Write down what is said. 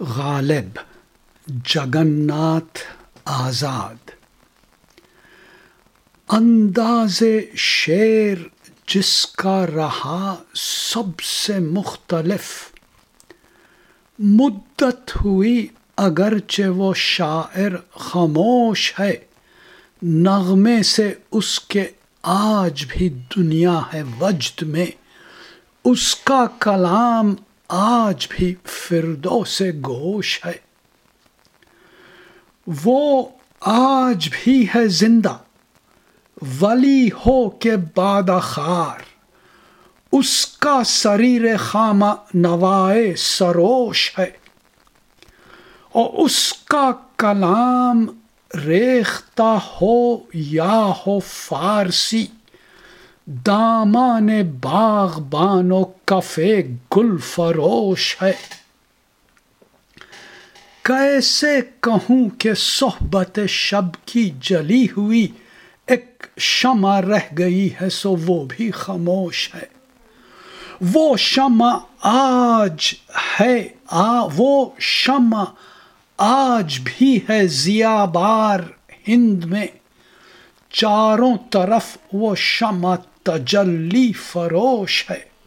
غالب جگن ناتھ آزاد۔ انداز شیر جس کا رہا سب سے مختلف، مدت ہوئی اگرچہ وہ شاعر خاموش ہے، نغمے سے اس کے آج بھی دنیا ہے وجد میں۔ اس کا کلام آج بھی فردو سے گوش ہے۔ وہ آج بھی ہے زندہ، ولی ہو کے باد خار اس کا سریر خامہ نوائے سروش ہے۔ اور اس کا کلام ریختہ ہو یا ہو فارسی۔ دامان باغ بانو کفے گل فروش ہے۔ کیسے کہوں کہ صحبت شب کی جلی ہوئی، ایک شمع رہ گئی ہے سو وہ بھی خاموش ہے۔ وہ شمع آج ہے، آ، وہ شمع آج بھی ہے ضیا بار ہند میں۔ چاروں طرف وہ شمع تجلی فروش ہے۔